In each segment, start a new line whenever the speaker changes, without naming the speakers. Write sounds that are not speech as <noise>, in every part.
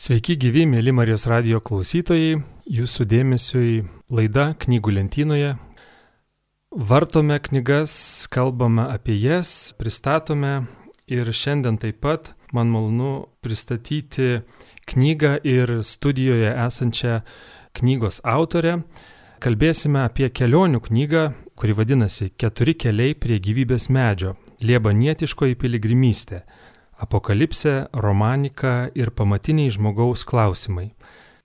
Sveiki gyvi, mėly Marijos radio klausytojai, jūsų dėmesiui laida knygų lentynoje. Vartome knygas, kalbame apie jas, pristatome ir šiandien taip pat man malonu pristatyti knygą ir studijoje esančią knygos autorę. Kalbėsime apie kelionių knygą, kuri vadinasi Keturi keliai prie gyvybės medžio - Liebanietiškoji piligrimystė apokalipsė, romanika ir pamatiniai žmogaus klausimai.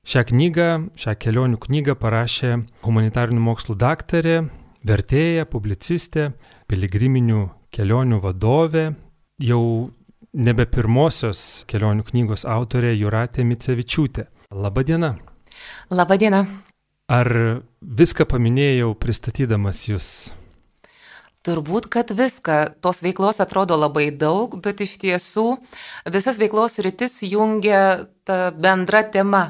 Šią knygą, šią kelionių knygą parašė humanitarinių mokslų daktarė, vertėja, publicistė, piligriminių kelionių vadovė, jau nebe pirmosios kelionių knygos autorė Juratė Micevičiūtė. Labadiena.
Labadiena.
Ar viską paminėjau pristatydamas jūs?
Turbūt, kad viską. Tos veiklos atrodo labai daug, bet iš tiesų visas veiklos rytis jungia ta bendra tema.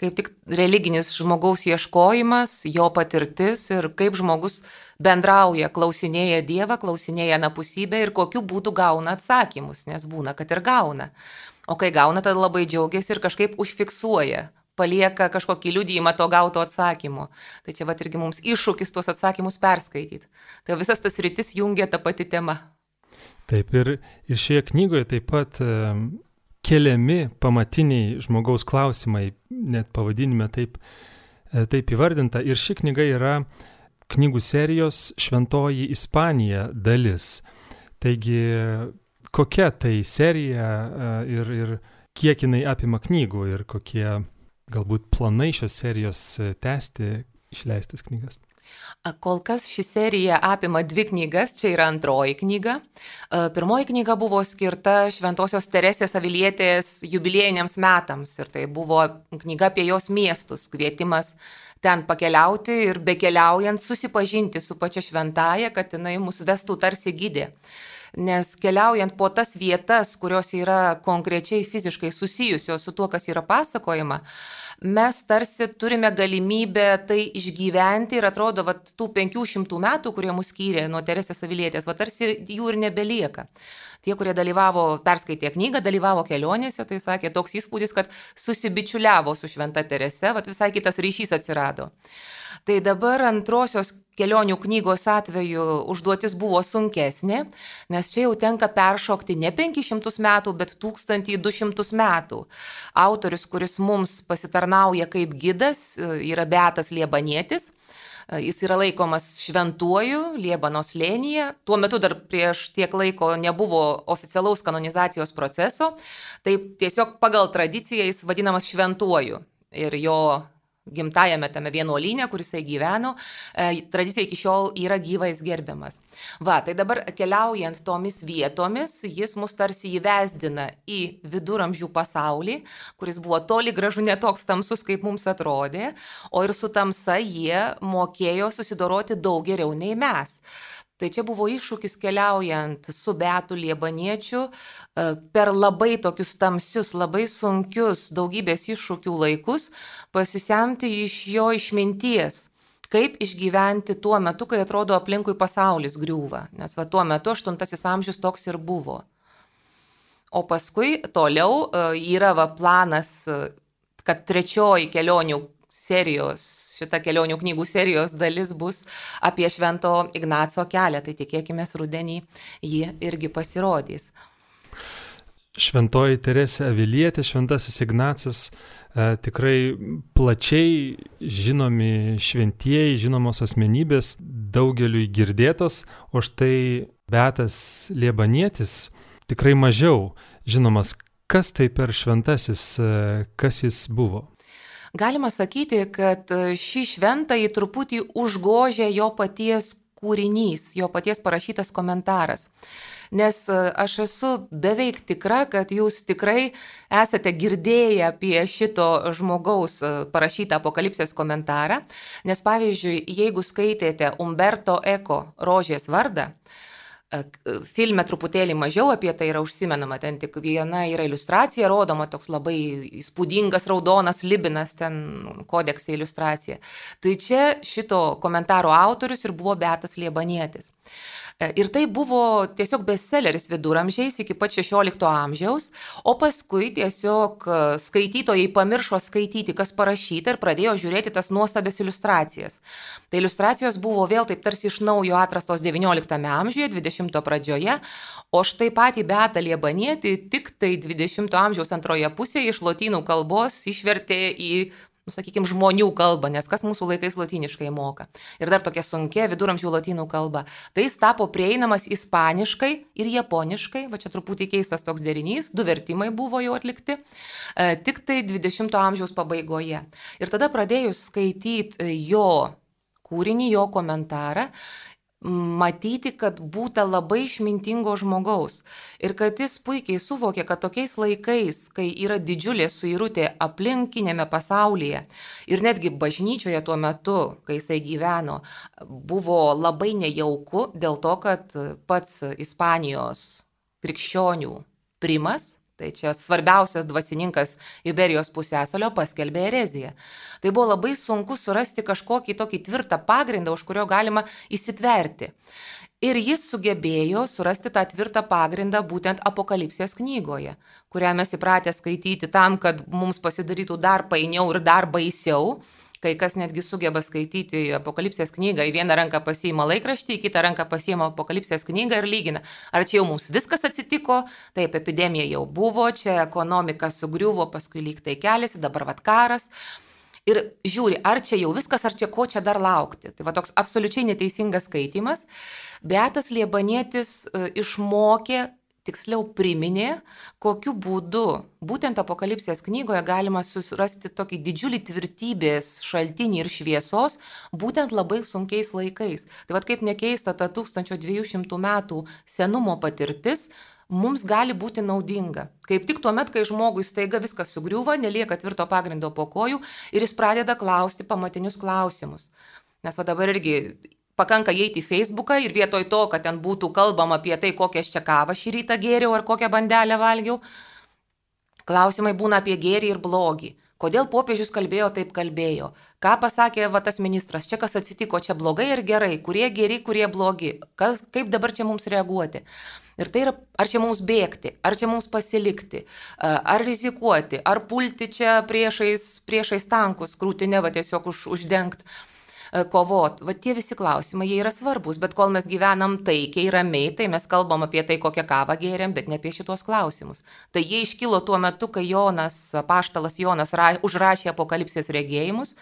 Kaip tik religinis žmogaus ieškojimas, jo patirtis ir kaip žmogus bendrauja, klausinėja Dievą, klausinėja napusybę ir kokiu būdu gauna atsakymus, nes būna, kad ir gauna. O kai gauna, tada labai džiaugiasi ir kažkaip užfiksuoja, palieka kažkokį liudijimą to gauto atsakymo. Tai čia va irgi mums iššūkis tuos atsakymus perskaityti. Tai visas tas rytis jungia tą patį temą.
Taip ir, ir šioje knygoje taip pat um, keliami pamatiniai žmogaus klausimai, net pavadinime taip, e, taip įvardinta. Ir ši knyga yra knygų serijos Šventoji Ispanija dalis. Taigi, kokia tai serija e, ir, ir kiek jinai apima knygų ir kokie galbūt planai šios serijos e, tęsti išleistas knygas?
Kol kas ši serija apima dvi knygas, čia yra antroji knyga. Pirmoji knyga buvo skirta Šventojios Teresės Avilietės jubiliejiniams metams ir tai buvo knyga apie jos miestus, kvietimas ten pakeliauti ir bekeliaujant susipažinti su pačia šventaja, kad jinai mus vestų tarsi gydė nes keliaujant po tas vietas, kurios yra konkrečiai fiziškai susijusios su tuo, kas yra pasakojama, mes tarsi turime galimybę tai išgyventi ir atrodo, va, tų 500 metų, kurie mus skyrė nuo Teresės Avilietės, va, tarsi jų ir nebelieka. Tie, kurie dalyvavo, perskaitė knygą, dalyvavo kelionėse, tai sakė toks įspūdis, kad susibičiuliavo su Šventa Terese, va, visai kitas ryšys atsirado. Tai dabar antrosios kelionių knygos atveju užduotis buvo sunkesnė, nes čia jau tenka peršokti ne 500 metų, bet 1200 metų. Autorius, kuris mums pasitarnauja kaip gidas, yra Beatas Liebanietis. Jis yra laikomas šventuoju Liebanos lėnyje. Tuo metu dar prieš tiek laiko nebuvo oficialaus kanonizacijos proceso. Taip tiesiog pagal tradiciją jis vadinamas šventuoju. Ir jo gimtajame tame vienuolyne, kur jisai gyveno, e, tradicija iki šiol yra gyvais gerbiamas. Va, tai dabar keliaujant tomis vietomis, jis mus tarsi įvesdina į viduramžių pasaulį, kuris buvo toli gražu netoks tamsus, kaip mums atrodė, o ir su tamsa jie mokėjo susidoroti daug geriau nei mes. Tai čia buvo iššūkis keliaujant su Beatu Liebaniečiu e, per labai tokius tamsius, labai sunkius daugybės iššūkių laikus, pasisemti iš jo išminties, kaip išgyventi tuo metu, kai atrodo aplinkui pasaulis griūva. Nes va tuo metu 8 amžius toks ir buvo. O paskui toliau e, yra va planas, e, kad trečioji kelionių serijos, šita kelionių knygų serijos dalis bus apie Švento Ignaco kelią, tai tikėkime, rudenį ji irgi pasirodys.
Šventoji Teresė Avilietė, Šventasis Ignacas, e, tikrai plačiai žinomi šventieji, žinomos asmenybės, daugeliui girdėtos, o štai Betas Liebanietis tikrai mažiau žinomas. Kas tai per šventasis, e, kas jis buvo?
Galima sakyti, kad e, šį šventąjį truputį užgožė jo paties kūrinys, jo paties parašytas komentaras. Nes e, aš esu beveik tikra, kad jūs tikrai esate girdėję apie šito žmogaus e, parašytą apokalipsės komentarą. Nes pavyzdžiui, jeigu skaitėte Umberto Eko rožės vardą, filme truputėlį mažiau apie tai yra užsimenama, ten tik viena yra iliustracija rodoma, toks labai įspūdingas raudonas libinas, ten kodeksai iliustracija. Tai čia šito komentaro autorius ir buvo Betas Liebanietis. E, ir tai buvo tiesiog bestselleris viduramžiais iki pat 16 amžiaus, o paskui tiesiog e, skaitytojai pamiršo skaityti, kas parašyta ir pradėjo žiūrėti tas nuostabės iliustracijas. Tai iliustracijos buvo vėl taip tarsi iš naujo atrastos XIX amžiuje, XX pradžioje, o štai patį Betą Liebanietį tik tai XX amžiaus antroje pusėje iš lotynų kalbos išvertė į nu, sakykime, žmonių kalbą, nes kas mūsų laikais latiniškai moka. Ir dar tokia sunkia viduramžių latynų kalba. Tai jis tapo prieinamas ispaniškai ir japoniškai, va čia truputį keistas toks derinys, du vertimai buvo jau atlikti, e, tik tai 20-ojo amžiaus pabaigoje. Ir tada pradėjus skaityti jo kūrinį, jo komentarą, matyti, kad būta labai išmintingo žmogaus. Ir kad jis puikiai suvokė, kad tokiais laikais, kai yra didžiulė suirutė aplinkinėme pasaulyje ir netgi bažnyčioje tuo metu, kai jisai gyveno, buvo labai nejauku dėl to, kad pats Ispanijos krikščionių primas Tai čia svarbiausias dvasininkas Iberijos pusėsalio paskelbė ereziją. Tai buvo labai sunku surasti kažkokį tokį tvirtą pagrindą, už kurio galima įsitverti. Ir jis sugebėjo surasti tą tvirtą pagrindą būtent apokalipsės knygoje, kurią mes įpratę skaityti tam, kad mums pasidarytų dar painiau ir dar baisiau, Kai kas netgi sugeba skaityti apokalipsės knygą, į vieną ranką pasiima laikraštį, į kitą ranką pasiima apokalipsės knygą ir lygina. Ar čia jau mums viskas atsitiko, taip, epidemija jau buvo, čia ekonomika sugriuvo, paskui lyg tai keliasi, dabar vad karas. Ir žiūri, ar čia jau viskas, ar čia ko čia dar laukti. Tai va toks absoliučiai neteisingas skaitimas. Beatas Liebanietis e, išmokė tiksliau priminė, kokiu būdu būtent apokalipsės knygoje galima susirasti tokį didžiulį tvirtybės šaltinį ir šviesos, būtent labai sunkiais laikais. Tai vad kaip nekeista, ta 1200 metų senumo patirtis mums gali būti naudinga. Kaip tik tuo met, kai žmogui staiga viskas sugriūva, nelieka tvirto pagrindo po kojų ir jis pradeda klausti pamatinius klausimus. Nes va dabar irgi pakanka įeiti į Facebooką ir vietoj to, kad ten būtų kalbama apie tai, kokią aš čia kavą šį rytą gėriau ar kokią bandelę valgiau, klausimai būna apie gėrį ir blogį. Kodėl popiežius kalbėjo taip kalbėjo? Ką pasakė va, tas ministras? Čia kas atsitiko, čia blogai ir gerai? Kurie geri, kurie blogi? Kas, kaip dabar čia mums reaguoti? Ir tai yra, ar čia mums bėgti, ar čia mums pasilikti, ar rizikuoti, ar pulti čia priešais, priešais tankus, krūtinę va tiesiog už, uždengti kovot. Va tie visi klausimai, jie yra svarbus, bet kol mes gyvenam taikiai, ramiai, tai mes kalbam apie tai, kokią kavą gėrėm, bet ne apie šitos klausimus. Tai jie iškilo tuo metu, kai Jonas, paštalas Jonas ra, užrašė apokalipsės regėjimus.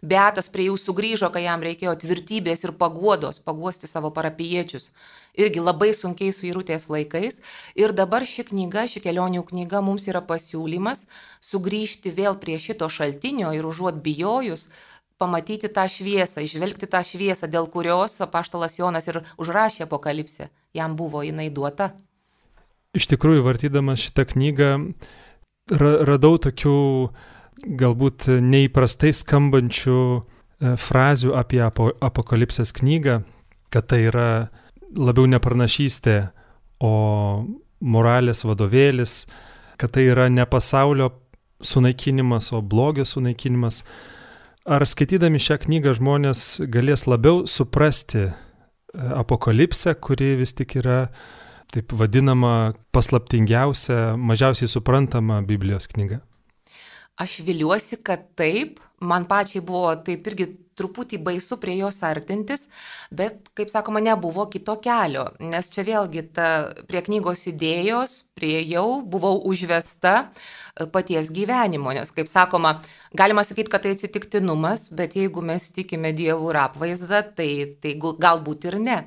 Beatas prie jų sugrįžo, kai jam reikėjo tvirtybės ir paguodos, paguosti savo parapiečius. Irgi labai sunkiai suirutės laikais. Ir dabar ši knyga, ši kelionių knyga mums yra pasiūlymas sugrįžti vėl prie šito šaltinio ir užuot bijojus, pamatyti tą šviesą, išvelgti tą šviesą, dėl kurios apaštalas Jonas ir užrašė apokalipsę. Jam buvo jinai duota.
Iš tikrųjų, vartydamas šitą knygą, ra radau tokių galbūt neįprastai skambančių e, frazių apie apo apokalipsės knygą, kad tai yra labiau ne pranašystė, o moralės vadovėlis, kad tai yra ne pasaulio sunaikinimas, o blogio sunaikinimas. Ar skaitydami šią knygą žmonės galės labiau suprasti e, apokalipsę, kuri vis tik yra taip vadinama paslaptingiausia, mažiausiai suprantama Biblijos knyga?
Aš viliuosi, kad taip. Man pačiai buvo taip irgi truputį baisu prie jos artintis, bet, kaip sakoma, nebuvo kito kelio, nes čia vėlgi ta, prie knygos idėjos priejau, buvau užvesta e, paties gyvenimo, nes, kaip sakoma, galima sakyti, kad tai atsitiktinumas, bet jeigu mes tikime Dievų ir apvaizdą, tai, tai galbūt ir ne.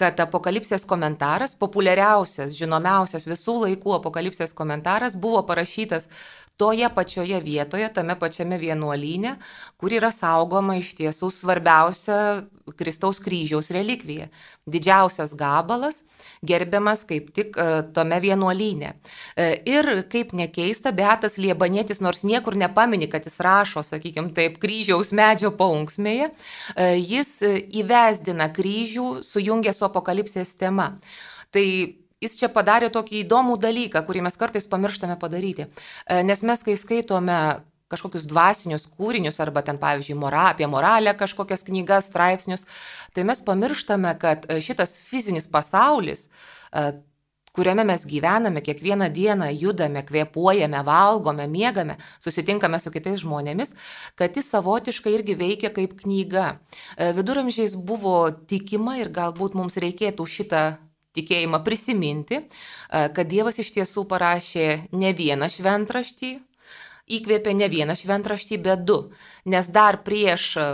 Kad apokalipsės komentaras, populiariausias, žinomiausias visų laikų apokalipsės komentaras buvo parašytas toje pačioje vietoje, tame pačiame vienuolyne, kur yra saugoma iš tiesų svarbiausia Kristaus kryžiaus relikvija. Didžiausias gabalas, gerbiamas kaip tik e, tame vienuolyne. E, ir kaip nekeista, Beatas Liebanietis, nors niekur nepamini, kad jis rašo, sakykime taip, kryžiaus medžio paunksmėje, e, jis įvesdina kryžių, sujungia su apokalipsės tema. Tai jis čia padarė tokį įdomų dalyką, kurį mes kartais pamirštame padaryti. E, nes mes, kai skaitome kažkokius dvasinius kūrinius arba ten, pavyzdžiui, mora, apie moralę kažkokias knygas, straipsnius, tai mes pamirštame, kad e, šitas fizinis pasaulis, e, kuriame mes gyvename, kiekvieną dieną judame, kvepuojame, valgome, miegame, susitinkame su kitais žmonėmis, kad jis savotiškai irgi veikia kaip knyga. Viduramžiais buvo tikima ir galbūt mums reikėtų šitą tikėjimą prisiminti, kad Dievas iš tiesų parašė ne vieną šventraštį, įkvėpė ne vieną šventraštį, bet du, nes dar prieš e,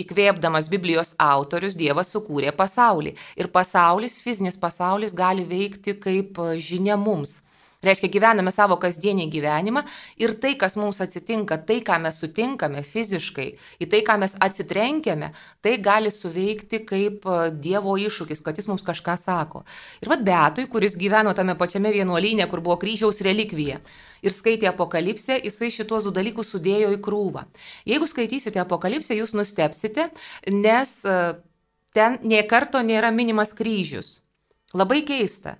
įkvėpdamas Biblijos autorius Dievas sukūrė pasaulį. Ir pasaulis, fizinis pasaulis gali veikti kaip e, žinia mums. Reiškia, gyvename savo kasdienį gyvenimą ir tai, kas mums atsitinka, tai, ką mes sutinkame fiziškai, į tai, ką mes atsitrenkėme, tai gali suveikti kaip e, Dievo iššūkis, kad jis mums kažką sako. Ir vad Betui, kuris gyveno tame pačiame vienuolynė, kur buvo kryžiaus relikvija ir skaitė apokalipsę, jisai šitos du dalykus sudėjo į krūvą. Jeigu skaitysite apokalipsę, jūs nustepsite, nes e, ten nie karto nėra minimas kryžius. Labai keista.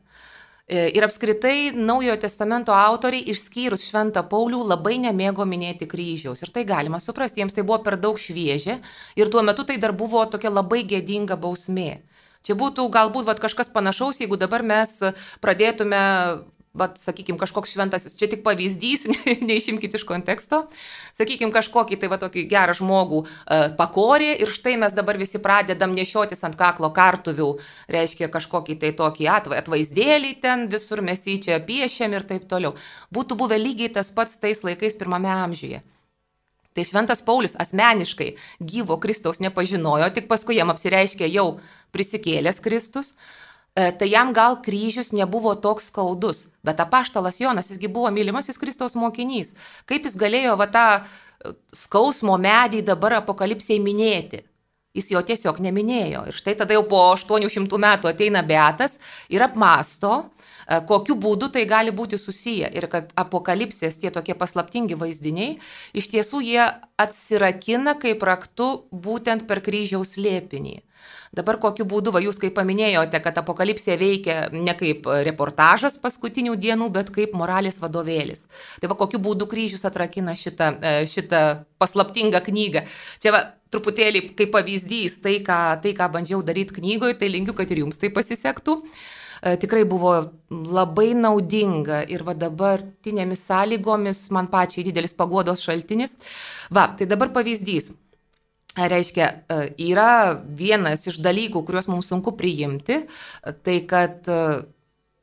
E, ir apskritai Naujojo testamento autoriai, išskyrus Šventą Paulių, labai nemėgo minėti kryžiaus. Ir tai galima suprasti, jiems tai buvo per daug šviežia ir tuo metu tai dar buvo tokia labai gėdinga bausmė. Čia būtų galbūt vat, kažkas panašaus, jeigu dabar mes pradėtume bet, sakykime, kažkoks šventasis, čia tik pavyzdys, <laughs> ne, neišimkite iš konteksto, sakykime, kažkokį tai va tokį gerą žmogų e, pakorė ir štai mes dabar visi pradedam nešiotis ant kaklo kartuvių, reiškia kažkokį tai tokį atvaizdėlį ten, visur mes jį čia piešiam ir taip toliau. Būtų buvę lygiai tas pats tais laikais pirmame amžiuje. Tai šventas Paulius asmeniškai gyvo Kristaus nepažinojo, tik paskui jam apsireiškė jau prisikėlęs Kristus. E, tai jam gal kryžius nebuvo toks skaudus, bet apaštalas Jonas, jisgi buvo mylimasis Kristaus mokinys. Kaip jis galėjo va tą e, skausmo medį dabar apokalipsiai minėti? Jis jo tiesiog neminėjo. Ir štai tada jau po 800 metų ateina Beatas ir apmasto, e, kokiu būdu tai gali būti susiję. Ir kad apokalipsės tie tokie paslaptingi vaizdiniai, iš tiesų jie atsirakina kaip raktu būtent per kryžiaus lėpinį. Dabar kokiu būdu, va jūs kaip paminėjote, kad apokalipsė veikia ne kaip reportažas paskutinių dienų, bet kaip moralės vadovėlis. Tai va kokiu būdu kryžius atrakina šitą, e, šitą paslaptingą knygą. Čia va truputėlį kaip pavyzdys tai, ką, tai, ką bandžiau daryti knygoje, tai linkiu, kad ir jums tai pasisektų e, tikrai buvo labai naudinga ir va dabartinėmis sąlygomis man pačiai didelis paguodos šaltinis. Va, tai dabar pavyzdys. Reiškia, e, yra vienas iš dalykų, kuriuos mums sunku priimti, tai kad e,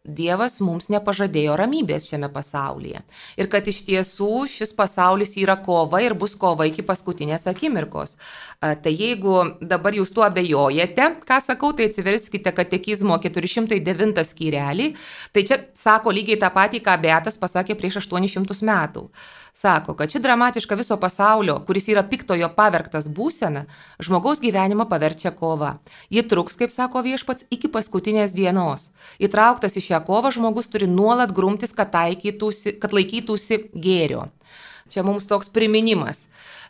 Dievas mums nepažadėjo ramybės šiame pasaulyje. Ir kad iš tiesų šis pasaulis yra kova ir bus kova iki paskutinės akimirkos. Tai jeigu dabar jūs tuo abejojate, ką sakau, tai atsiverskite katekizmo 409 skyrelį. Tai čia sako lygiai tą patį, ką Beatas pasakė prieš 800 metų sako, kad ši dramatiška viso pasaulio, kuris yra piktojo pavergtas būsena, žmogaus gyvenimą paverčia kova. Ji truks, kaip sako viešpats, iki paskutinės dienos. Įtrauktas į šią kovą žmogus turi nuolat grumtis, kad, kad laikytųsi gėrio. Čia mums toks priminimas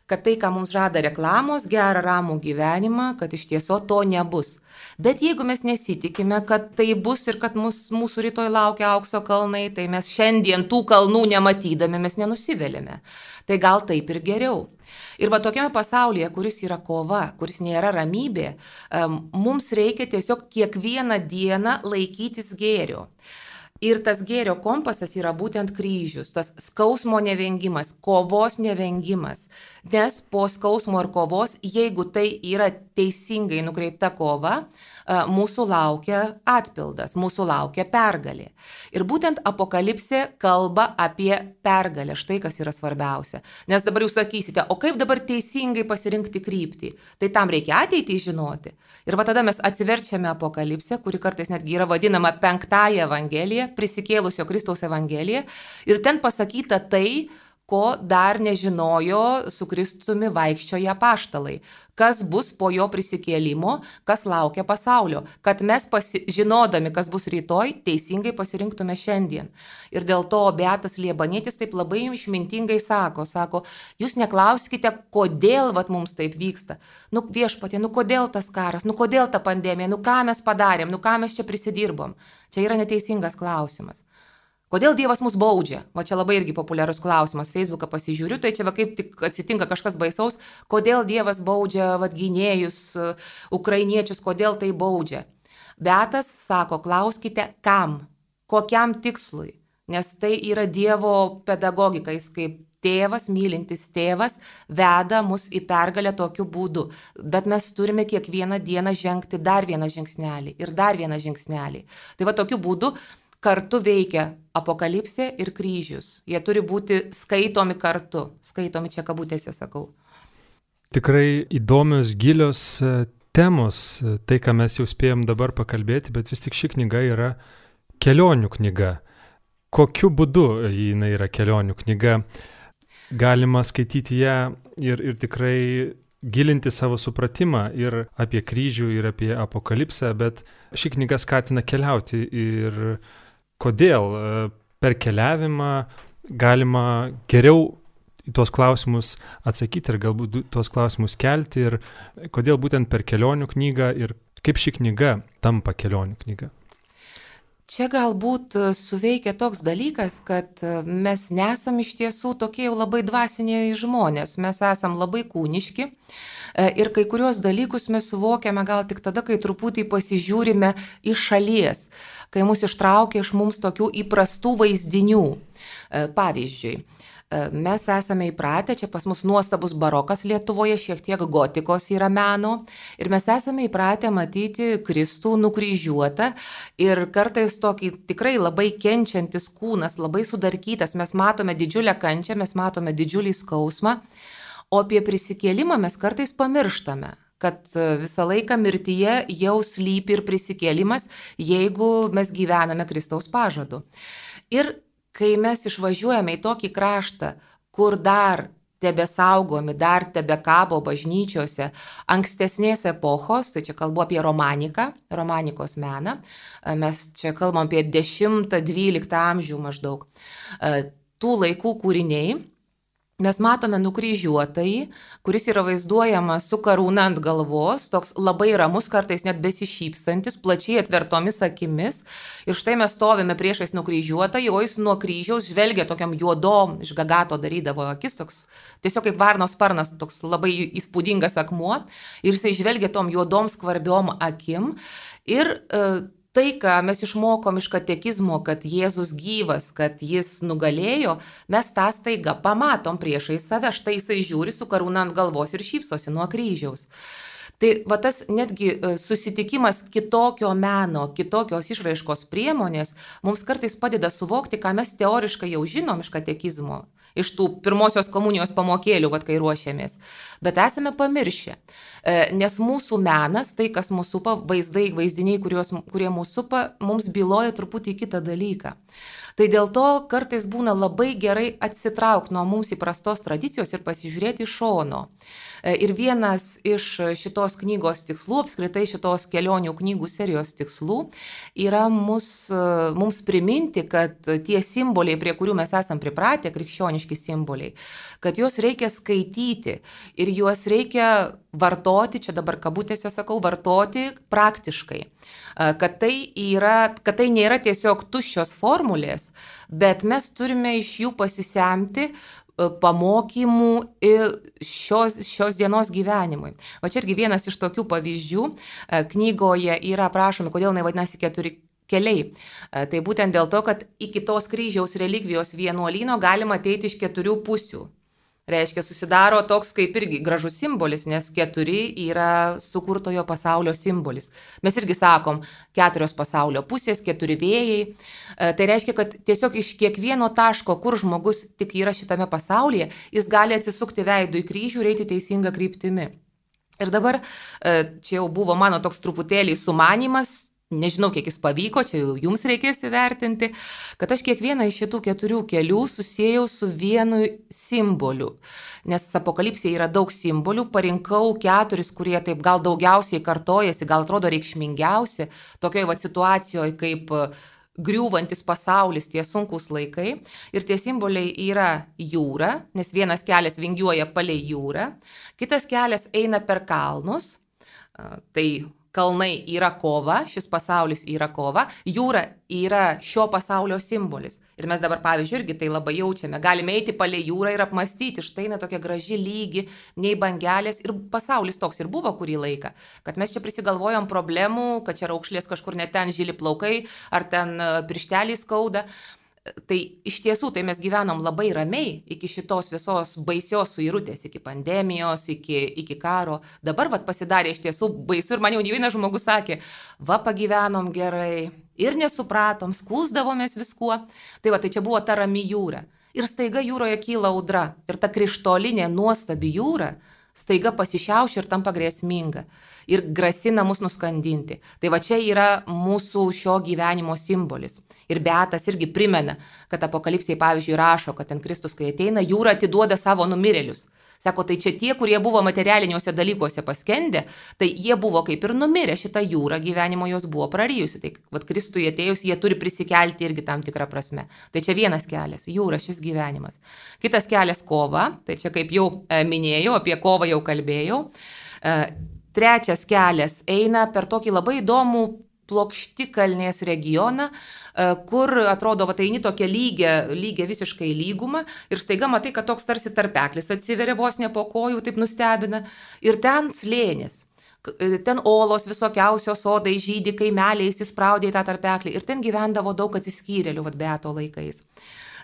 kad tai, ką mums žada reklamos, gerą ramų gyvenimą, kad iš tieso to nebus. Bet jeigu mes nesitikime, kad tai bus ir kad mus, mūsų rytoj laukia aukso kalnai, tai mes šiandien tų kalnų nematydami mes nenusivelėme. Tai gal taip ir geriau. Ir va tokiame pasaulyje, kuris yra kova, kuris nėra ramybė, mums reikia tiesiog kiekvieną dieną laikytis gėrio. Ir tas gėrio kompasas yra būtent kryžius, tas skausmo nevengimas, kovos nevengimas. Nes po skausmo ir kovos, jeigu tai yra teisingai nukreipta kova, mūsų laukia atpildas, mūsų laukia pergalė. Ir būtent apokalipsė kalba apie pergalę, štai kas yra svarbiausia. Nes dabar jūs sakysite, o kaip dabar teisingai pasirinkti kryptį? Tai tam reikia ateitį žinoti. Ir va tada mes atsiverčiame apokalipsę, kuri kartais netgi yra vadinama penktąją evangeliją, prisikėlusio Kristaus evangeliją. Ir ten pasakyta tai, ko dar nežinojo su Kristumi vaikščioje paštalai kas bus po jo prisikėlimo, kas laukia pasaulio, kad mes pasi, žinodami, kas bus rytoj, teisingai pasirinktume šiandien. Ir dėl to Beatas Liebanėtis taip labai išmintingai sako, sako, jūs neklauskite, kodėl vat, mums taip vyksta. Nu viešpatė, nu kodėl tas karas, nu kodėl ta pandemija, nu ką mes padarėm, nu ką mes čia prisidirbom. Čia yra neteisingas klausimas. Kodėl Dievas mus baudžia? Va čia labai irgi populiarus klausimas. Facebooką pasižiūriu, tai čia va kaip tik atsitinka kažkas baisaus. Kodėl Dievas baudžia vad gynėjus, ukrainiečius, kodėl tai baudžia? Betas sako, klauskite kam, kokiam tikslui. Nes tai yra Dievo pedagogika, jis kaip tėvas, mylintis tėvas, veda mus į pergalę tokiu būdu. Bet mes turime kiekvieną dieną žengti dar vieną žingsnelį ir dar vieną žingsnelį. Tai va tokiu būdu kartu veikia apokalipsė ir kryžius. Jie turi būti skaitomi kartu. Skaitomi čia kabutėse sakau.
Tikrai įdomios, gilios e, temos, e, tai ką mes jau spėjom dabar pakalbėti, bet vis tik ši knyga yra kelionių knyga. Kokiu būdu jinai yra kelionių knyga? Galima skaityti ją ir, ir tikrai gilinti savo supratimą ir apie kryžių, ir apie apokalipsę, bet ši knyga skatina keliauti ir kodėl e, per keliavimą galima geriau į tuos klausimus atsakyti ir galbūt tuos klausimus kelti ir kodėl būtent per kelionių knygą ir kaip ši knyga tampa kelionių knyga.
Čia galbūt e, suveikia toks dalykas, kad e, mes nesam iš tiesų tokie jau labai dvasiniai žmonės, mes esam labai kūniški ir kai kurios dalykus mes suvokiame gal tik tada, kai truputį pasižiūrime iš šalies kai mus ištraukia iš mums tokių įprastų vaizdinių. E, pavyzdžiui, e, mes esame įpratę, čia pas mus nuostabus barokas Lietuvoje, šiek tiek gotikos yra meno. Ir mes esame įpratę matyti Kristų nukryžiuotą. Ir kartais tokį tikrai labai kenčiantis kūnas, labai sudarkytas, mes matome didžiulę kančią, mes matome didžiulį skausmą, o apie prisikėlimą mes kartais pamirštame kad e, visą laiką mirtyje jau slypi ir prisikėlimas, jeigu mes gyvename Kristaus pažadu. Ir kai mes išvažiuojame į tokį kraštą, kur dar tebe saugomi, dar tebe kabo bažnyčiose ankstesnės epochos, tai čia kalbu apie romaniką, romanikos meną, mes čia kalbam apie 10-12 amžių maždaug, tų laikų kūriniai Mes matome nukryžiuotąjį, kuris yra vaizduojamas su karūna ant galvos, toks labai ramus, kartais net besišypsantis, plačiai atvertomis akimis. Ir štai mes stovime priešais nukryžiuotąjį, o jis nuo kryžiaus žvelgia tokiam juodom, iš gagato darydavo akis, toks tiesiog kaip varnos sparnas, toks labai įspūdingas akmuo. Ir jisai žvelgia tom juodom skvarbiom akim. Ir uh, tai, ką mes išmokom iš katekizmo, kad Jėzus gyvas, kad jis nugalėjo, mes tą staiga pamatom priešai save, štai jisai žiūri su karūna ant galvos ir šypsosi nuo kryžiaus. Tai va tas netgi e, susitikimas kitokio meno, kitokios išraiškos priemonės mums kartais padeda suvokti, ką mes teoriškai jau žinom iš katekizmo iš tų pirmosios komunijos pamokėlių, vad kai ruošiamės. Bet esame pamiršę, e, nes mūsų menas, tai kas mūsų supa, vaizdai, vaizdiniai, kuriuos, kurie mūsų supa, mums byloja truputį kitą dalyką. Tai dėl to kartais būna labai gerai atsitraukti nuo mums įprastos tradicijos ir pasižiūrėti iš šono. E, ir vienas iš šitos knygos tikslų, apskritai šitos kelionių knygų serijos tikslų, yra mus, e, mums priminti, kad tie simboliai, prie kurių mes esam pripratę, krikščioniški simboliai, kad juos reikia skaityti ir juos reikia vartoti, čia dabar kabutėse sakau, vartoti praktiškai kad tai, yra, kad tai nėra tiesiog tuščios formulės, bet mes turime iš jų pasisemti pamokymų šios, šios dienos gyvenimui. Va čia irgi vienas iš tokių pavyzdžių knygoje yra aprašomi, kodėl jinai vadinasi keturi keliai. Tai būtent dėl to, kad iki tos kryžiaus relikvijos vienuolyno galima ateiti iš keturių pusių. Reiškia, susidaro toks kaip irgi gražus simbolis, nes keturi yra sukurtojo pasaulio simbolis. Mes irgi sakom, keturios pasaulio pusės, keturi vėjai. E, tai reiškia, kad tiesiog iš kiekvieno taško, kur žmogus tik yra šitame pasaulyje, jis gali atsisukti veidų į kryžių ir eiti teisinga kryptimi. Ir dabar e, čia jau buvo mano toks truputėlį sumanimas, nežinau, kiek jis pavyko, čia jau jums reikės įvertinti, kad aš kiekvieną iš šitų keturių kelių susijęjau su vienu simboliu. Nes apokalipsėje yra daug simbolių, parinkau keturis, kurie taip gal daugiausiai kartojasi, gal atrodo reikšmingiausi, tokioje va situacijoje kaip e, griūvantis pasaulis, tie sunkus laikai. Ir tie simboliai yra jūra, nes vienas kelias vingiuoja palei jūrą, kitas kelias eina per kalnus, tai kalnai yra kova, šis pasaulis yra kova, jūra yra šio pasaulio simbolis. Ir mes dabar, pavyzdžiui, irgi tai labai jaučiame. Galime eiti palei jūrą ir apmastyti, štai na tokia graži lygi, nei bangelės. Ir pasaulis toks ir buvo kurį laiką, kad mes čia prisigalvojom problemų, kad čia raukšlės kažkur net ten žili plaukai, ar ten e, pirštelį skauda. Tai iš tiesų, tai mes gyvenom labai ramiai iki šitos visos baisios suirutės, iki pandemijos, iki, iki karo. Dabar vat, pasidarė iš tiesų baisu ir man jau vienas žmogus sakė, va pagyvenom gerai ir nesupratom, skūsdavomės viskuo. Tai va, tai čia buvo ta rami jūra. Ir staiga jūroje kyla audra. Ir ta krištolinė nuostabi jūra staiga pasišiaušia ir tampa grėsminga ir grasina mus nuskandinti. Tai va čia yra mūsų šio gyvenimo simbolis. Ir Beatas irgi primena, kad apokalipsiai, pavyzdžiui, rašo, kad ten Kristus, kai ateina, jūra atiduoda savo numirėlius. Sako, tai čia tie, kurie buvo materialiniuose dalykuose paskendę, tai jie buvo kaip ir numirę, šitą jūrą gyvenimo jos buvo prarijusi. Tai vad Kristui atėjus, jie turi prisikelti irgi tam tikrą prasme. Tai čia vienas kelias - jūra, šis gyvenimas. Kitas kelias - kova. Tai čia kaip jau e, minėjau, apie kovą jau kalbėjau. E, Trečias kelias eina per tokį labai įdomų plokštikalnės regioną, kur atrodo, va tai eini tokia lygia, lygia visiškai lyguma ir staiga matai, kad toks tarsi tarpeklis atsiveria vos ne po kojų, taip nustebina. Ir ten slėnis. E, ten olos visokiausios sodai žydį, kaimeliai įsispraudė į tą tarpeklį ir ten gyvendavo daug atsiskyrėlių, vad beato laikais.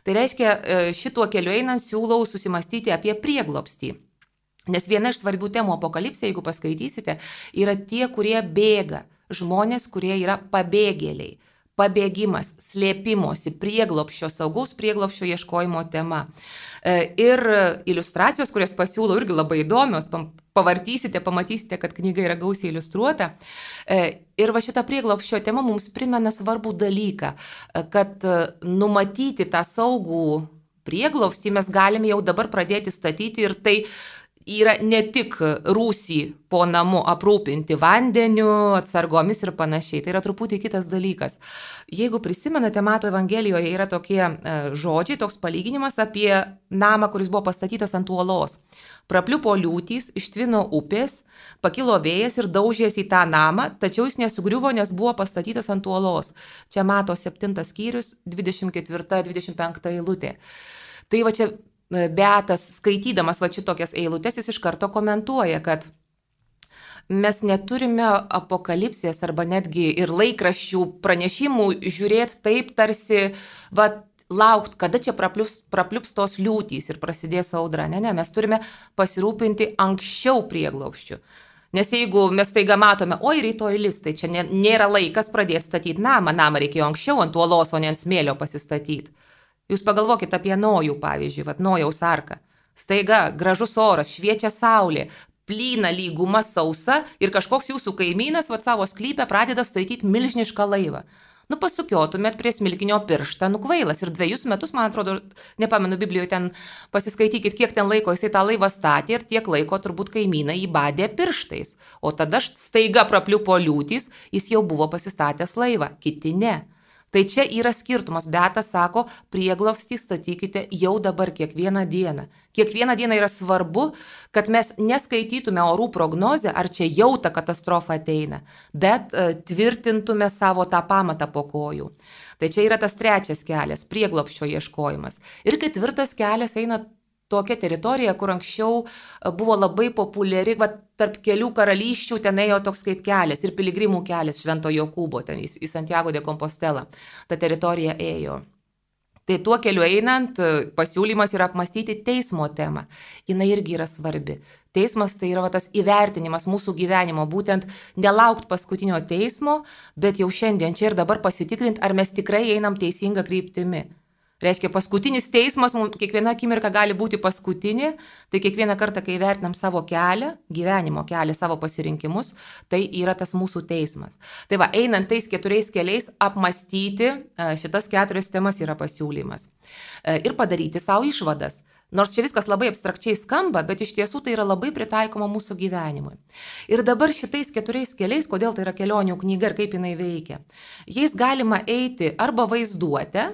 Tai reiškia, e, šituo keliu einant siūlau susimastyti apie prieglopstį. Nes viena iš svarbių temų apokalipsė, jeigu paskaitysite, yra tie, kurie bėga, žmonės, kurie yra pabėgėliai. Pabėgimas, slėpimosi, prieglopščio, saugaus prieglopščio ieškojimo tema. E, ir iliustracijos, kurias pasiūlau, irgi labai įdomios, pavartysite, pamatysite, kad knyga yra gausiai iliustruota. E, ir va šita prieglopščio tema mums primena svarbų dalyką, e, kad numatyti tą saugų prieglopstį mes galime jau dabar pradėti statyti ir tai yra ne tik rūsį po namu aprūpinti vandeniu, atsargomis ir panašiai. Tai yra truputį kitas dalykas. Jeigu prisimenate, Mato Evangelijoje yra tokie e, žodžiai, toks palyginimas apie namą, kuris buvo pastatytas ant uolos. Prapliupo liūtys, ištvino upės, pakilo vėjas ir daužėsi į tą namą, tačiau jis nesugriuvo, nes buvo pastatytas ant uolos. Čia mato 7 skyrius, 24-25 eilutė. Tai va čia Beatas, skaitydamas va šitokias eilutes, jis iš karto komentuoja, kad mes neturime apokalipsės arba netgi ir laikraščių pranešimų žiūrėti taip tarsi, va, laukt, kada čia prapliups, prapliups tos liūtys ir prasidės audra. Ne, ne, mes turime pasirūpinti anksčiau prieglauščių. Nes jeigu mes taiga matome, oi rytoj lis, tai čia nėra laikas pradėti statyti namą, namą reikėjo anksčiau ant uolos, o ne ant smėlio pasistatyti. Jūs pagalvokit apie Nojų, pavyzdžiui, vad Nojaus arką. Staiga, gražus oras, šviečia saulė, plyna lyguma sausa ir kažkoks jūsų kaimynas vad savo sklypę pradeda statyti milžinišką laivą. Nu pasukiotumėt prie smilkinio pirštą, nukvailas ir dviejus metus, man atrodo, nepamenu Biblijoje ten pasiskaitykit, kiek ten laiko jisai tą laivą statė ir tiek laiko turbūt kaimynai jį badė pirštais. O tada staiga prapliupo liūtys, jis jau buvo pasistatęs laivą, kiti ne. Tai čia yra skirtumas. Betas sako, prieglobstį statykite jau dabar, kiekvieną dieną. Kiekvieną dieną yra svarbu, kad mes neskaitytume orų prognozę, ar čia jau ta katastrofa ateina, bet uh, tvirtintume savo tą pamatą po kojų. Tai čia yra tas trečias kelias - prieglopščio ieškojimas. Ir ketvirtas kelias eina tokia teritorija, kur anksčiau e, buvo labai populiari, va, tarp kelių karalysčių ten ėjo toks kaip kelias ir piligrimų kelias Švento Jokūbo, ten į, į Santiago de Compostela. Ta teritorija ėjo. Tai tuo keliu einant, e, pasiūlymas yra apmastyti teismo temą. Jis irgi yra svarbi. Teismas tai yra va, tas įvertinimas mūsų gyvenimo, būtent nelaukti paskutinio teismo, bet jau šiandien čia ir dabar pasitikrinti, ar mes tikrai einam teisinga kryptimi. Reiškia, paskutinis teismas, mums kiekviena akimirka gali būti paskutinė, tai kiekvieną kartą, kai vertinam savo kelią, gyvenimo kelią, savo pasirinkimus, tai yra tas mūsų teismas. Tai va, einant tais keturiais keliais, apmastyti e, šitas keturias temas yra pasiūlymas. E, ir padaryti savo išvadas. Nors čia viskas labai abstrakčiai skamba, bet iš tiesų tai yra labai pritaikoma mūsų gyvenimui. Ir dabar šitais keturiais keliais, kodėl tai yra kelionių knyga ir kaip jinai veikia. Jais galima eiti arba vaizduotę,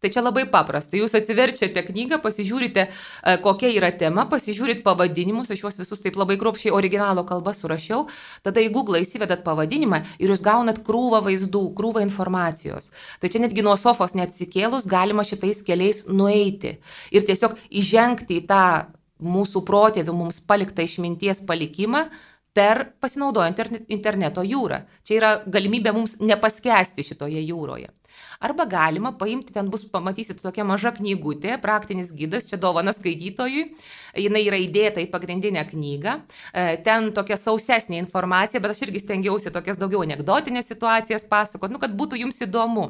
Tai čia labai paprasta. Jūs atsiverčiate knygą, pasižiūrite, e, kokia yra tema, pasižiūrit pavadinimus, aš juos visus taip labai kruopšiai originalo kalba surašiau, tada į Google įsivedat pavadinimą ir jūs gaunat krūvą vaizdų, krūvą informacijos. Tai čia netgi nuo sofos neatsikėlus galima šitais keliais nueiti ir tiesiog įžengti į tą mūsų protėvių mums paliktą išminties palikimą, per pasinaudojant interneto jūrą. Čia yra galimybė mums nepaskesti šitoje jūroje. Arba galima paimti, ten bus, pamatysit, tokia maža knygutė, praktinis gydas, čia dovana skaitytojui, jinai yra įdėta į pagrindinę knygą, e, ten tokia sausesnė informacija, bet aš irgi stengiausi tokias daugiau anegdotinės situacijas pasakoti, nu, kad būtų jums įdomu.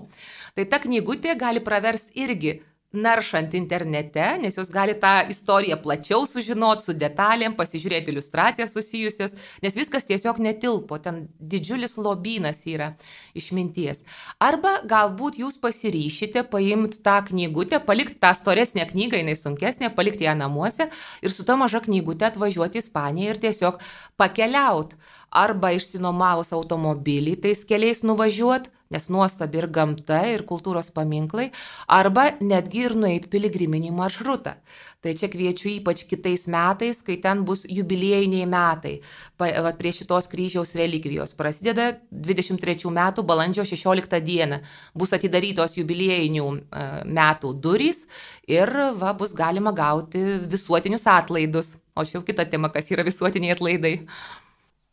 Tai ta knygutė gali praversti irgi naršant internete, nes jūs gali tą istoriją plačiau sužinoti, su detalėm, pasižiūrėti iliustracijas susijusias, nes viskas tiesiog netilpo, ten didžiulis lobynas yra išminties. Arba galbūt jūs pasiryšite paimti tą knygutę, palikti tą storesnę knygą, jinai sunkesnė, palikti ją namuose ir su ta maža knygutė atvažiuoti į Ispaniją ir tiesiog pakeliauti. Arba išsinomavus automobilį tais keliais nuvažiuoti nes nuostabi ir gamta, ir kultūros paminklai, arba netgi ir nueiti piligriminį maršrutą. Tai čia kviečiu ypač kitais metais, kai ten bus jubiliejiniai metai. Pa, va, prie šitos kryžiaus relikvijos prasideda 23 metų balandžio 16 dieną. Bus atidarytos jubiliejinių uh, metų durys ir va, bus galima gauti visuotinius atlaidus. O šiau kita tema, kas yra visuotiniai atlaidai.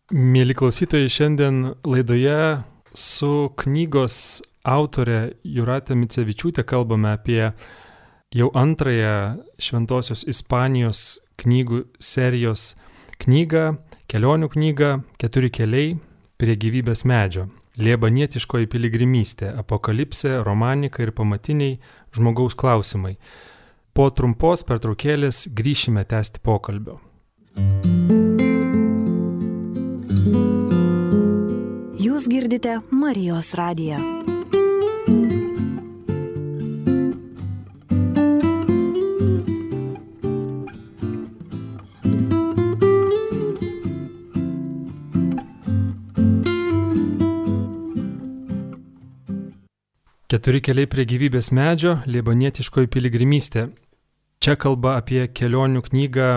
Mėly klausytojai, šiandien laidoje su knygos autorė Juratė Micevičiūtė kalbame apie jau antrąją Šventojios Ispanijos knygų serijos knygą, kelionių knygą Keturi keliai prie gyvybės medžio. Liebanietiškoji piligrimystė, apokalipsė, romanika ir pamatiniai žmogaus klausimai. Po trumpos pertraukėlės grįšime tęsti pokalbio. thank
Jūs girdite Marijos radiją.
Keturi keliai prie gyvybės medžio - liebanietiškoji piligrimystė. Čia kalba apie kelionių knygą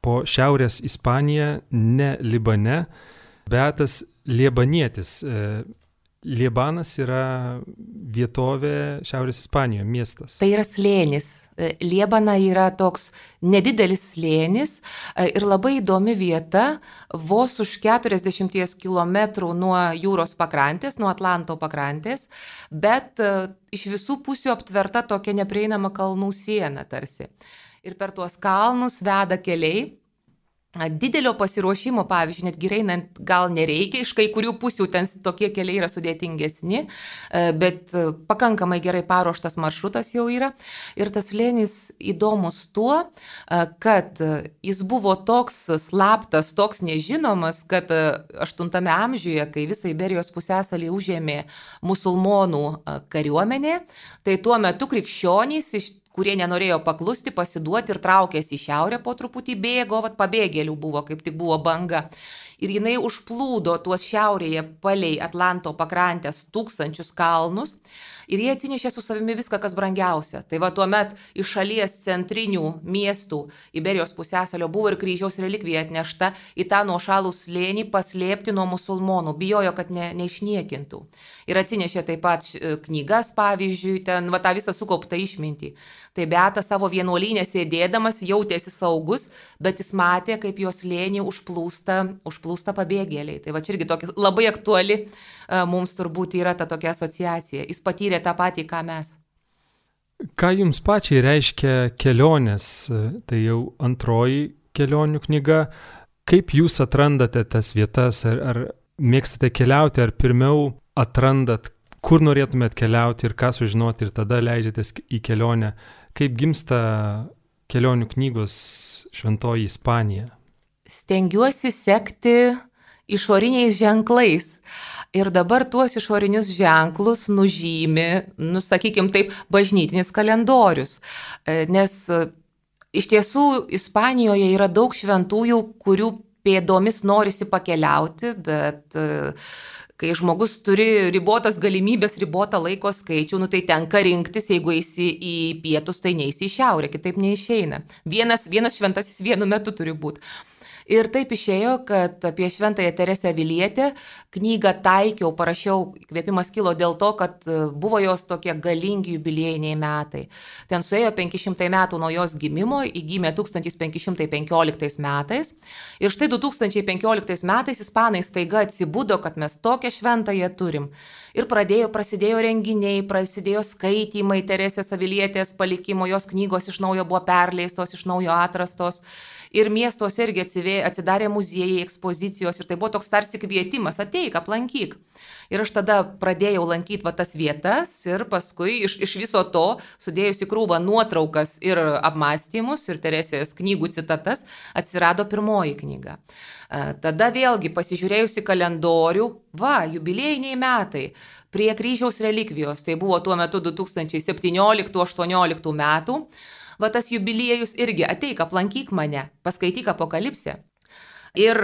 po Šiaurės Ispaniją, ne Libane. Beatas Liebanietis. E, Liebanas yra vietovė Šiaurės Ispanijoje, miestas.
Tai yra slėnis. E, Liebana yra toks nedidelis slėnis e, ir labai įdomi vieta, vos už 40 km nuo jūros pakrantės, nuo Atlanto pakrantės, bet iš visų pusių aptverta tokia neprieinama kalnų siena tarsi. Ir per tuos kalnus veda keliai Didelio pasiruošimo, pavyzdžiui, netgi einant gal nereikia, iš kai kurių pusių ten tokie keliai yra sudėtingesni, e, bet e, pakankamai gerai paruoštas maršrutas jau yra. Ir tas lėnis įdomus tuo, e, kad jis buvo toks slaptas, toks nežinomas, kad 8 amžiuje, kai visą Iberijos pusęsalį užėmė musulmonų kariuomenė, tai tuo metu krikščionys iš kurie nenorėjo paklusti, pasiduoti ir traukėsi į šiaurę po truputį bėgo, vat pabėgėlių buvo, kaip tik buvo banga. Ir jinai užplūdo tuos šiaurėje palei Atlanto pakrantės tūkstančius kalnus ir jie atsinešė su savimi viską, kas brangiausia. Tai va tuomet iš šalies centrinių miestų Iberijos pusėsalio buvo ir kryžiaus relikvija atnešta į tą nuošalų slėnį paslėpti nuo musulmonų, bijojo, kad ne, neišniekintų. Ir atsinešė taip pat knygas, pavyzdžiui, ten va tą visą sukauptą išmintį. Tai Beata savo vienuolynę sėdėdamas jautėsi saugus, bet jis matė, kaip jos lėnį užplūsta, užplūsta plūsta pabėgėliai. Tai va čia irgi tokia labai aktuali e, mums turbūt yra ta tokia asociacija. Jis patyrė tą patį, ką mes.
Ką jums pačiai reiškia kelionės? Tai jau antroji kelionių knyga. Kaip jūs atrandate tas vietas? Ar, ar mėgstate keliauti, ar pirmiau atrandat, kur norėtumėt keliauti ir ką sužinoti ir tada leidžiatės į kelionę? Kaip gimsta kelionių knygos Šventoji Ispanija?
stengiuosi sekti išoriniais ženklais. Ir dabar tuos išorinius ženklus nužymi, nusakykim taip, bažnytinis kalendorius. E, nes e, iš tiesų Ispanijoje yra daug šventųjų, kurių pėdomis norisi pakeliauti, bet uh, kai žmogus turi ribotas galimybės, ribotą laiko skaičių, nu tai tenka rinktis, jeigu eisi į pietus, tai neisi į šiaurę, kitaip neišeina. Vienas, vienas šventasis vienu metu turi būti. Ir taip išėjo, kad apie Šventąją Teresę Vilietę knygą taikiau, parašiau, kvėpimas kilo dėl to, kad e, buvo jos tokie galingi jubiliejiniai metai. Ten suėjo 500 metų nuo jos gimimo, įgimė 1515 metais. Ir štai 2015 metais ispanai staiga atsibudo, kad mes tokią šventąją turim. Ir pradėjo, prasidėjo renginiai, prasidėjo skaitymai Teresės Avilietės palikimo, jos knygos iš naujo buvo perleistos, iš naujo atrastos ir miestuose irgi atsivė, atsidarė muziejai, ekspozicijos ir tai buvo toks tarsi kvietimas, ateik, aplankyk. Ir aš tada pradėjau lankyti va tas vietas ir paskui iš, iš viso to, sudėjus į krūvą nuotraukas ir apmąstymus ir Teresės knygų citatas, atsirado pirmoji knyga. Tada vėlgi pasižiūrėjusi kalendorių, va, jubiliejiniai metai, prie kryžiaus relikvijos, tai buvo tuo metu 2017-2018 metų, va tas jubiliejus irgi ateik, aplankyk mane, paskaityk apokalipsę. Ir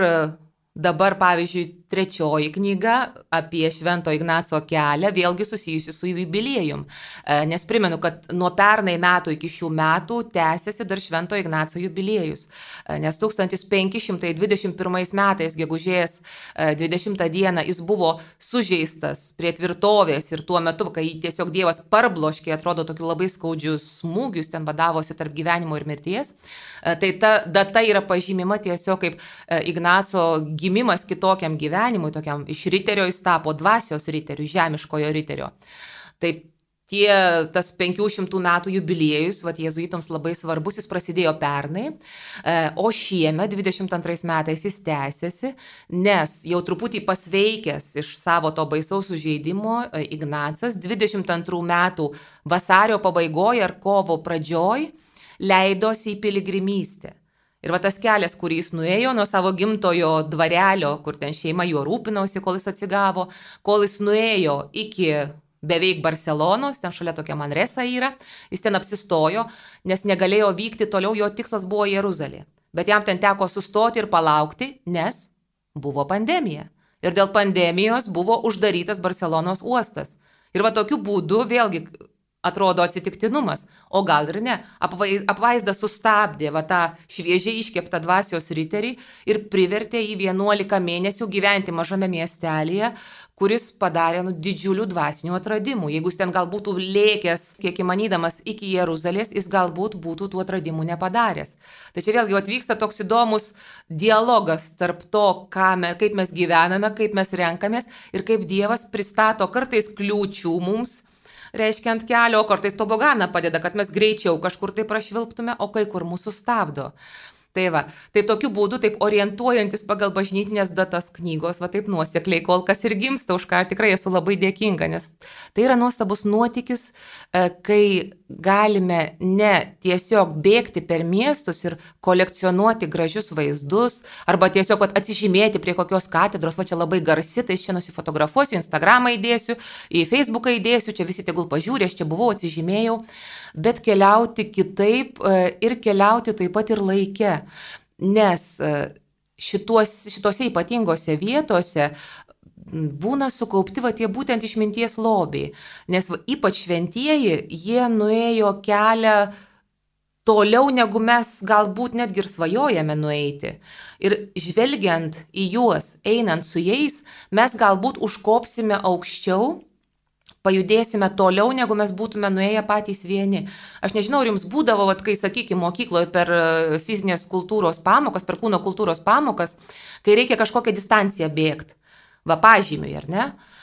Dabar, pavyzdžiui, trečioji knyga apie Švento Ignaco kelią, vėlgi susijusi su jubiliejum. E, nes primenu, kad nuo pernai metų iki šių metų tęsiasi dar Švento Ignaco jubiliejus. E, nes 1521 metais, gegužės 20 e, dieną, jis buvo sužeistas prie tvirtovės ir tuo metu, kai tiesiog Dievas parbloškė, atrodo, tokiu labai skaudžiu smūgius, ten vadavosi tarp gyvenimo ir mirties. Tai ta data yra pažymima tiesiog kaip Ignaco gimimas kitokiam gyvenimui, tokiam iš riterio jis tapo dvasios riteriu, žemiškojo riterio. Taip tie, tas 500 metų jubiliejus, vad jėzuitams labai svarbus, jis prasidėjo pernai, e, o šiemet, 22 metais, jis tęsiasi, nes jau truputį pasveikęs iš savo to baisaus sužeidimo e, Ignacas 22 metų vasario pabaigoje ar kovo pradžioj leidosi į piligrimystę. Ir va tas kelias, kurį jis nuėjo nuo savo gimtojo dvarelio, kur ten šeima juo rūpinosi, kol jis atsigavo, kol jis nuėjo iki beveik Barcelonos, ten šalia tokia Manresa yra, jis ten apsistojo, nes negalėjo vykti toliau, jo tikslas buvo Jeruzalė. Bet jam ten teko sustoti ir palaukti, nes buvo pandemija. Ir dėl pandemijos buvo uždarytas Barcelonos uostas. Ir va tokiu būdu, vėlgi, atrodo atsitiktinumas, o gal ir ne. Apvaizdas sustabdė va tą šviežiai iškeptą dvasios riterį ir privertė jį 11 mėnesių gyventi mažame miestelėje, kuris padarė nu, didžiulių dvasinių atradimų. Jeigu jis ten gal būtų lėkęs, kiek įmanydamas iki Jeruzalės, jis galbūt būtų tų atradimų nepadaręs. Tai čia vėlgi atvyksta toks įdomus dialogas tarp to, me, kaip mes gyvename, kaip mes renkamės ir kaip Dievas pristato kartais kliūčių mums reiškia ant kelio, o kartais toboganą padeda, kad mes greičiau kažkur tai prašvilptume, o kai kur mūsų stabdo. Tai va, tai tokiu būdu, taip orientuojantis pagal bažnytinės datas knygos, va taip nuosekliai kol kas ir gimsta, už ką tikrai esu labai dėkinga, nes tai yra nuostabus nuotykis, e, kai galime ne tiesiog bėgti per miestus ir kolekcionuoti gražius vaizdus, arba tiesiog vat, atsižymėti prie kokios katedros, va čia labai garsi, tai čia nusifotografuosiu, Instagramą įdėsiu, į Facebooką įdėsiu, čia visi tegul pažiūrė, aš čia buvau, atsižymėjau, bet keliauti kitaip e, ir keliauti taip pat ir laike. Nes e, šituos, šitose ypatingose vietose būna sukaupti va tie būtent išminties lobiai. Nes va, ypač šventieji, jie nuėjo kelią toliau negu mes galbūt netgi ir svajojame nueiti. Ir žvelgiant į juos, einant su jais, mes galbūt užkopsime aukščiau, pajudėsime toliau, negu mes būtume nuėję patys vieni. Aš nežinau, ar jums būdavo, vat, kai, sakykime, mokykloje per e, fizinės kultūros pamokas, per kūno kultūros pamokas, kai reikia kažkokią distanciją bėgti va pažymiui, ar ne? Uh,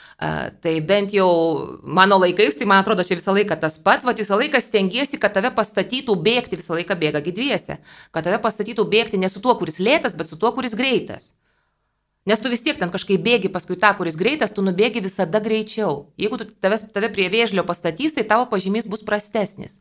tai bent jau mano laikais, tai man atrodo, čia visą laiką tas pats, va visą laiką stengiasi, kad tave pastatytų bėgti, visą laiką bėga gydviesi, kad tave pastatytų bėgti ne su tuo, kuris lėtas, bet su tuo, kuris greitas. Nes tu vis tiek ten kažkaip bėgi paskui tą, kuris greitas, tu nubėgi visada greičiau. Jeigu tu tave, tave prie vėžlio pastatys, tai tavo pažymys bus prastesnis.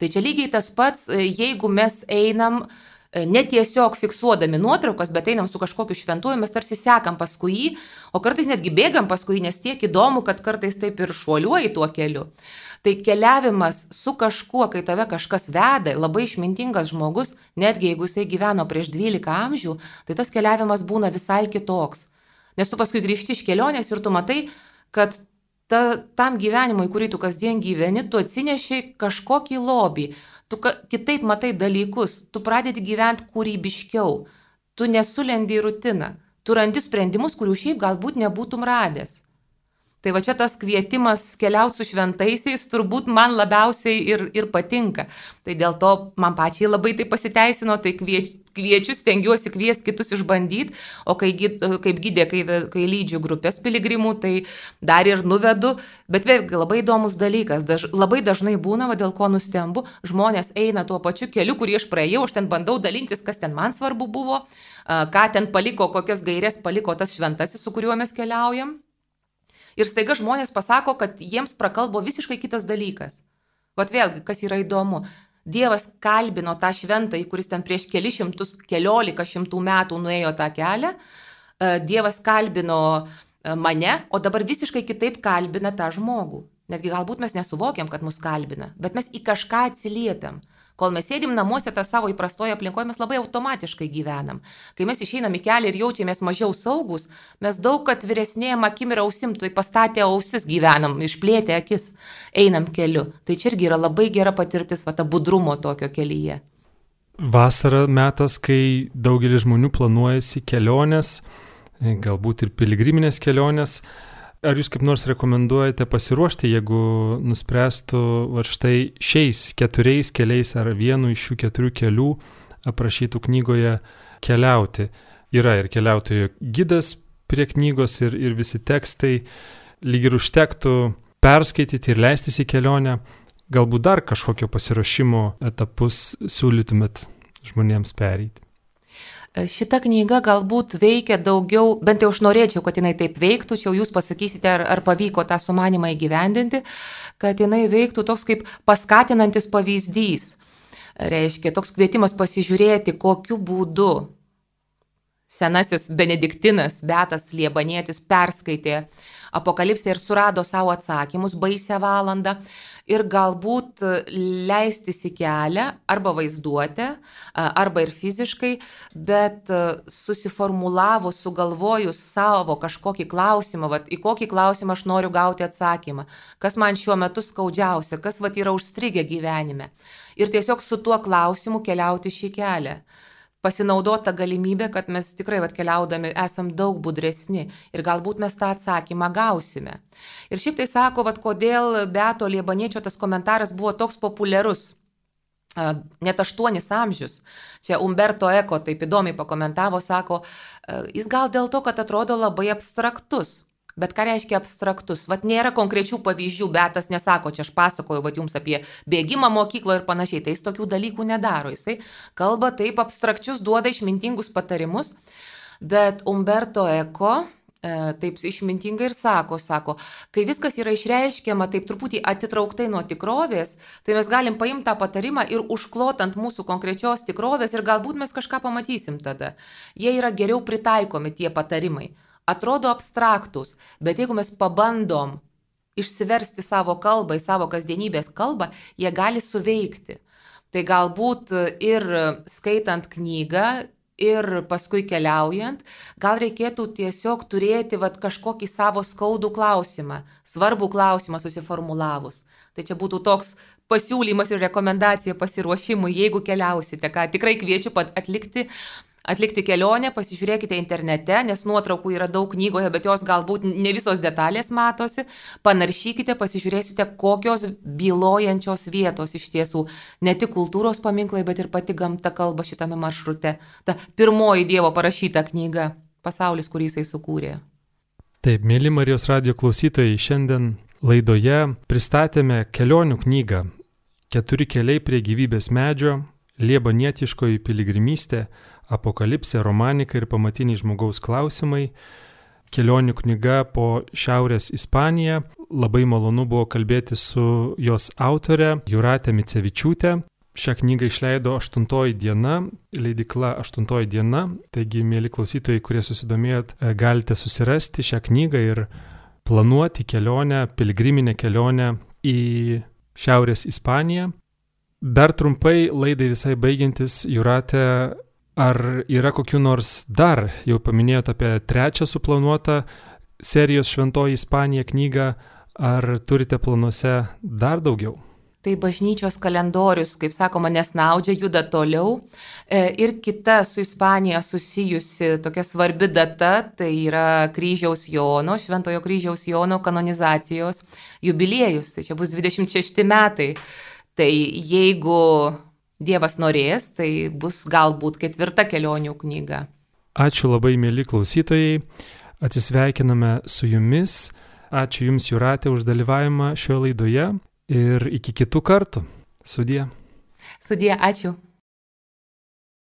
Tai čia lygiai tas pats, jeigu mes einam uh, E, ne tiesiog fiksuodami nuotraukas, bet einam su kažkokiu šventuoju, mes tarsi sekam paskui jį, o kartais netgi bėgam paskui jį, nes tiek įdomu, kad kartais taip ir šuoliuoji tuo keliu. Tai keliavimas su kažkuo, kai tave kažkas veda, labai išmintingas žmogus, netgi jeigu jisai gyveno prieš 12 amžių, tai tas keliavimas būna visai kitoks. Nes tu paskui grįžti iš kelionės ir tu matai, kad ta, tam gyvenimui, kurį tu kasdien gyveni, tu atsineši kažkokį lobį, tu kitaip matai dalykus, tu pradedi gyventi kūrybiškiau, tu nesulendi į rutiną, tu randi sprendimus, kurių šiaip galbūt nebūtum radęs. Tai va čia tas kvietimas keliauti su šventaisiais turbūt man labiausiai ir, ir patinka. Tai dėl to man pačiai labai tai pasiteisino, tai kviečiu, kviečiu stengiuosi kviesti kitus išbandyti, o kai, kaip gydė, kai, kai lydžiu grupės piligrimų, tai dar ir nuvedu. Bet vėlgi labai įdomus dalykas, daž, labai dažnai būna, va, dėl ko nustembu, žmonės eina tuo pačiu keliu, kurį aš praėjau, aš ten bandau dalintis, kas ten man svarbu buvo, ką ten paliko, kokias gairias paliko tas šventasis, su kuriuo mes keliaujam. Ir staiga žmonės pasako, kad jiems prakalbo visiškai kitas dalykas. Vat vėlgi, kas yra įdomu. Dievas kalbino tą šventąjį, kuris ten prieš kelišimtus, keliolika šimtų metų nuėjo tą kelią. E, Dievas kalbino e, mane, o dabar visiškai kitaip kalbina tą žmogų. Netgi galbūt mes nesuvokiam, kad mus kalbina, bet mes į kažką atsiliepiam. Kol mes sėdim namuose tą savo įprastoje aplinkoje, mes labai automatiškai gyvenam. Kai mes išeinam į kelią ir jaučiamės mažiau saugus, mes daug atviresnėjam akim ir ausim, tai pastatę ausis gyvenam, išplėtę akis, einam keliu. Tai čia irgi yra labai gera patirtis, va ta budrumo tokio kelyje.
Vasara metas, kai daugelis žmonių planuojasi keliones, galbūt ir piligriminės keliones. Ar jūs kaip nors rekomenduojate pasiruošti, jeigu nuspręstų va štai šiais keturiais keliais ar vienu iš šių keturių kelių aprašytų knygoje keliauti? Yra ir keliautojo gydas prie knygos ir, ir visi tekstai, lyg ir užtektų perskaityti ir leistis į kelionę. Galbūt dar kažkokio pasiruošimo etapus siūlytumėt žmonėms pereiti.
Šita knyga galbūt veikia daugiau, bent jau aš norėčiau, kad jinai taip veiktų, čia jūs pasakysite, ar, ar pavyko tą sumanimą įgyvendinti, kad jinai veiktų toks kaip paskatinantis pavyzdys. Reiškia, toks kvietimas pasižiūrėti, kokiu būdu senasis benediktinas Betas Liebanietis perskaitė apokalipsę ir surado savo atsakymus baisę valandą ir galbūt leistis į kelią arba vaizduotę, arba ir fiziškai, bet susiformulavus, sugalvojus savo kažkokį klausimą, vat, į kokį klausimą aš noriu gauti atsakymą, kas man šiuo metu skaudžiausia, kas vat, yra užstrigę gyvenime. Ir tiesiog su tuo klausimu keliauti šį kelią pasinaudota galimybė, kad mes tikrai atkeliaudami esam daug budresni ir galbūt mes tą atsakymą gausime. Ir šiaip tai sako, vad kodėl Beto Liebaniečio tas komentaras buvo toks populiarus. Net aštuonis amžius. Čia Umberto Eko taip įdomiai pakomentavo, sako, jis gal dėl to, kad atrodo labai abstraktus. Bet ką reiškia abstraktus? Vat nėra konkrečių pavyzdžių, bet tas nesako, čia aš pasakoju vat, jums apie bėgimą mokykloje ir panašiai, tai jis tokių dalykų nedaro. Jisai kalba taip abstrakčius, duoda išmintingus patarimus, bet Umberto Eko e, taip išmintingai ir sako, sako, kai viskas yra išreiškiama taip truputį atitrauktai nuo tikrovės, tai mes galim paimti tą patarimą ir užklotant mūsų konkrečios tikrovės ir galbūt mes kažką pamatysim tada. Jie yra geriau pritaikomi tie patarimai atrodo abstraktus, bet jeigu mes pabandom išsiversti savo kalbą į savo kasdienybės kalbą, jie gali suveikti. Tai galbūt ir skaitant knygą, ir paskui keliaujant, gal reikėtų tiesiog turėti vat, kažkokį savo skaudų klausimą, svarbų klausimą susiformulavus. Tai čia būtų toks pasiūlymas ir rekomendacija pasiruošimui, jeigu keliausite, ką tikrai kviečiu pat atlikti atlikti kelionę, pasižiūrėkite internete, nes nuotraukų yra daug knygoje, bet jos galbūt ne visos detalės matosi. Panaršykite, pasižiūrėsite, kokios bylojančios vietos iš tiesų ne tik kultūros paminklai, bet ir pati gamta kalba šitame maršrute. Ta pirmoji Dievo parašyta knyga - pasaulis, kurį jisai sukūrė.
Taip, mėly Marijos radio klausytojai, šiandien laidoje pristatėme kelionių knygą Keturi keliai prie gyvybės medžio, Liebanietiškoji piligrimystė apokalipsė, romanika ir pamatiniai žmogaus klausimai. Kelionių knyga po Šiaurės Ispaniją. Labai malonu buvo kalbėti su jos autore Juratė Micevičiūtė. Šią knygą išleido 8 diena, leidikla 8 diena, taigi, mėly klausytojai, kurie susidomėjot, e, galite susirasti šią knygą ir planuoti kelionę, piligriminę kelionę į Šiaurės Ispaniją. Dar trumpai laidai visai baigiantis, Juratė Ar yra kokiu nors dar, jau paminėjote apie trečią suplanuotą serijos Šventoji Ispanija knygą, ar turite planuose dar daugiau?
Tai bažnyčios kalendorius, kaip sakoma, nesnaudžia, juda toliau. E, ir kita su Ispanija susijusi tokia svarbi data, tai yra kryžiaus Jono, Šventojo kryžiaus Jono kanonizacijos jubiliejus. Tai čia bus 26 metai. Tai jeigu Dievas norės, tai bus galbūt ketvirta kelionių knyga.
Ačiū labai, mėly klausytojai. Atsisveikiname su jumis. Ačiū Jums, Juratė, už dalyvavimą šioje laidoje ir iki kitų kartų. Sudie.
Sudie, ačiū.